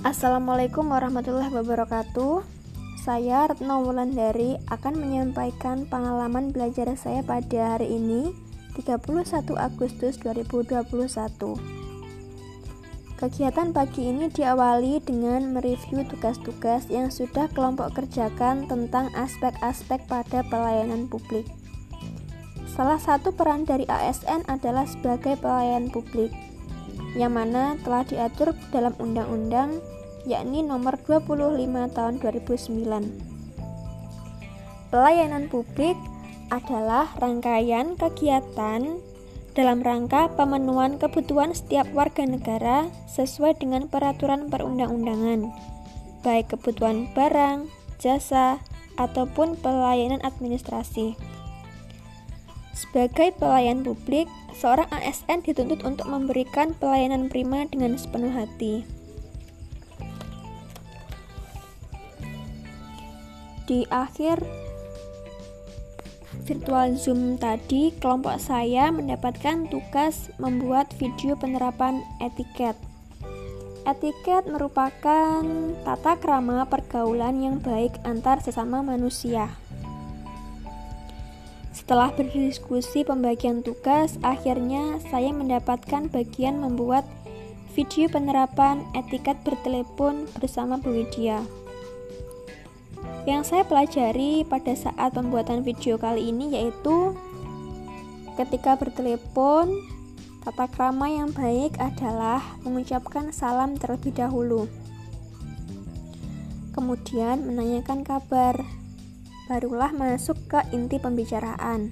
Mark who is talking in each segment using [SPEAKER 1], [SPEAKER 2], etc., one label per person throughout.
[SPEAKER 1] Assalamualaikum warahmatullahi wabarakatuh. Saya Retno Wulandari akan menyampaikan pengalaman belajar saya pada hari ini, 31 Agustus 2021. Kegiatan pagi ini diawali dengan mereview tugas-tugas yang sudah kelompok kerjakan tentang aspek-aspek pada pelayanan publik. Salah satu peran dari ASN adalah sebagai pelayan publik yang mana telah diatur dalam undang-undang yakni nomor 25 tahun 2009. Pelayanan publik adalah rangkaian kegiatan dalam rangka pemenuhan kebutuhan setiap warga negara sesuai dengan peraturan perundang-undangan, baik kebutuhan barang, jasa, ataupun pelayanan administrasi. Sebagai pelayan publik, seorang ASN dituntut untuk memberikan pelayanan prima dengan sepenuh hati. Di akhir virtual Zoom tadi, kelompok saya mendapatkan tugas membuat video penerapan etiket. Etiket merupakan tata krama pergaulan yang baik antar sesama manusia. Setelah berdiskusi pembagian tugas, akhirnya saya mendapatkan bagian membuat video penerapan etiket bertelepon bersama Bu Widya. Yang saya pelajari pada saat pembuatan video kali ini yaitu ketika bertelepon, tata krama yang baik adalah mengucapkan salam terlebih dahulu. Kemudian menanyakan kabar barulah masuk ke inti pembicaraan.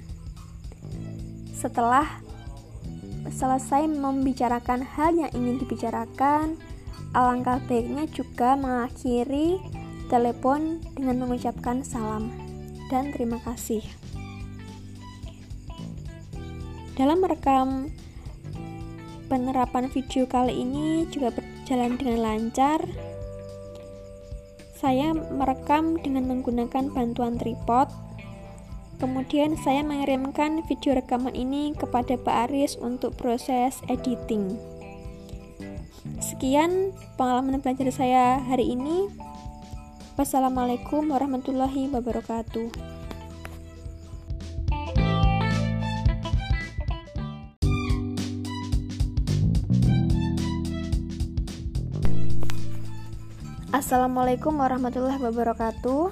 [SPEAKER 1] Setelah selesai membicarakan hal yang ingin dibicarakan, alangkah baiknya juga mengakhiri telepon dengan mengucapkan salam dan terima kasih. Dalam merekam penerapan video kali ini juga berjalan dengan lancar saya merekam dengan menggunakan bantuan tripod. Kemudian saya mengirimkan video rekaman ini kepada Pak Aris untuk proses editing. Sekian pengalaman belajar saya hari ini. Wassalamualaikum warahmatullahi wabarakatuh. Assalamualaikum warahmatullahi wabarakatuh.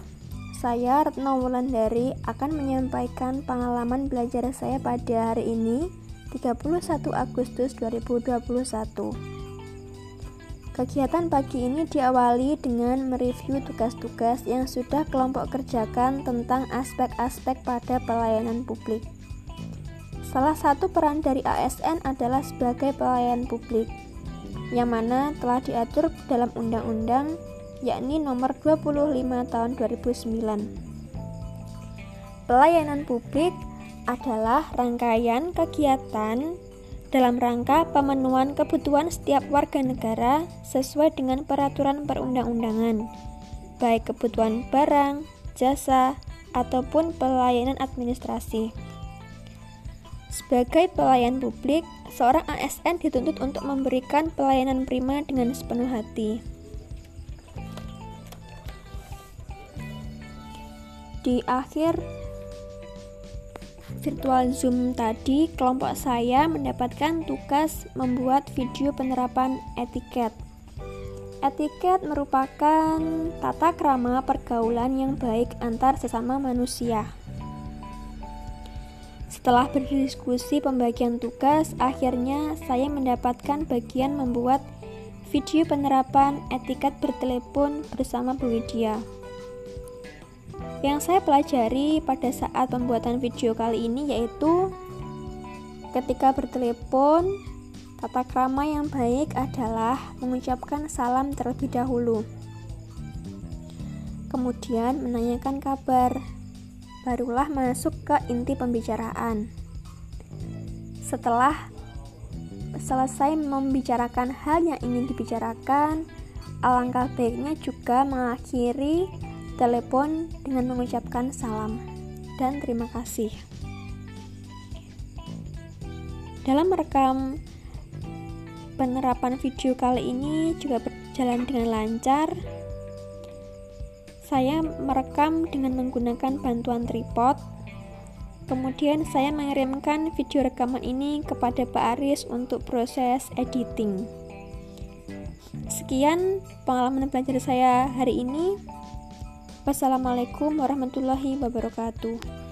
[SPEAKER 1] Saya Retno Wulandari akan menyampaikan pengalaman belajar saya pada hari ini, 31 Agustus 2021. Kegiatan pagi ini diawali dengan mereview tugas-tugas yang sudah kelompok kerjakan tentang aspek-aspek pada pelayanan publik. Salah satu peran dari ASN adalah sebagai pelayan publik yang mana telah diatur dalam undang-undang yakni nomor 25 tahun 2009. Pelayanan publik adalah rangkaian kegiatan dalam rangka pemenuhan kebutuhan setiap warga negara sesuai dengan peraturan perundang-undangan, baik kebutuhan barang, jasa, ataupun pelayanan administrasi. Sebagai pelayan publik, seorang ASN dituntut untuk memberikan pelayanan prima dengan sepenuh hati. Di akhir virtual Zoom tadi, kelompok saya mendapatkan tugas membuat video penerapan etiket. Etiket merupakan tata krama pergaulan yang baik antar sesama manusia. Setelah berdiskusi pembagian tugas, akhirnya saya mendapatkan bagian membuat video penerapan etiket bertelepon bersama Bu Widya. Yang saya pelajari pada saat pembuatan video kali ini yaitu ketika bertelepon, tata krama yang baik adalah mengucapkan salam terlebih dahulu. Kemudian menanyakan kabar barulah masuk ke inti pembicaraan. Setelah selesai membicarakan hal yang ingin dibicarakan, alangkah baiknya juga mengakhiri telepon dengan mengucapkan salam dan terima kasih. Dalam merekam penerapan video kali ini juga berjalan dengan lancar. Saya merekam dengan menggunakan bantuan tripod. Kemudian saya mengirimkan video rekaman ini kepada Pak Aris untuk proses editing. Sekian pengalaman belajar saya hari ini. Wassalamualaikum warahmatullahi wabarakatuh.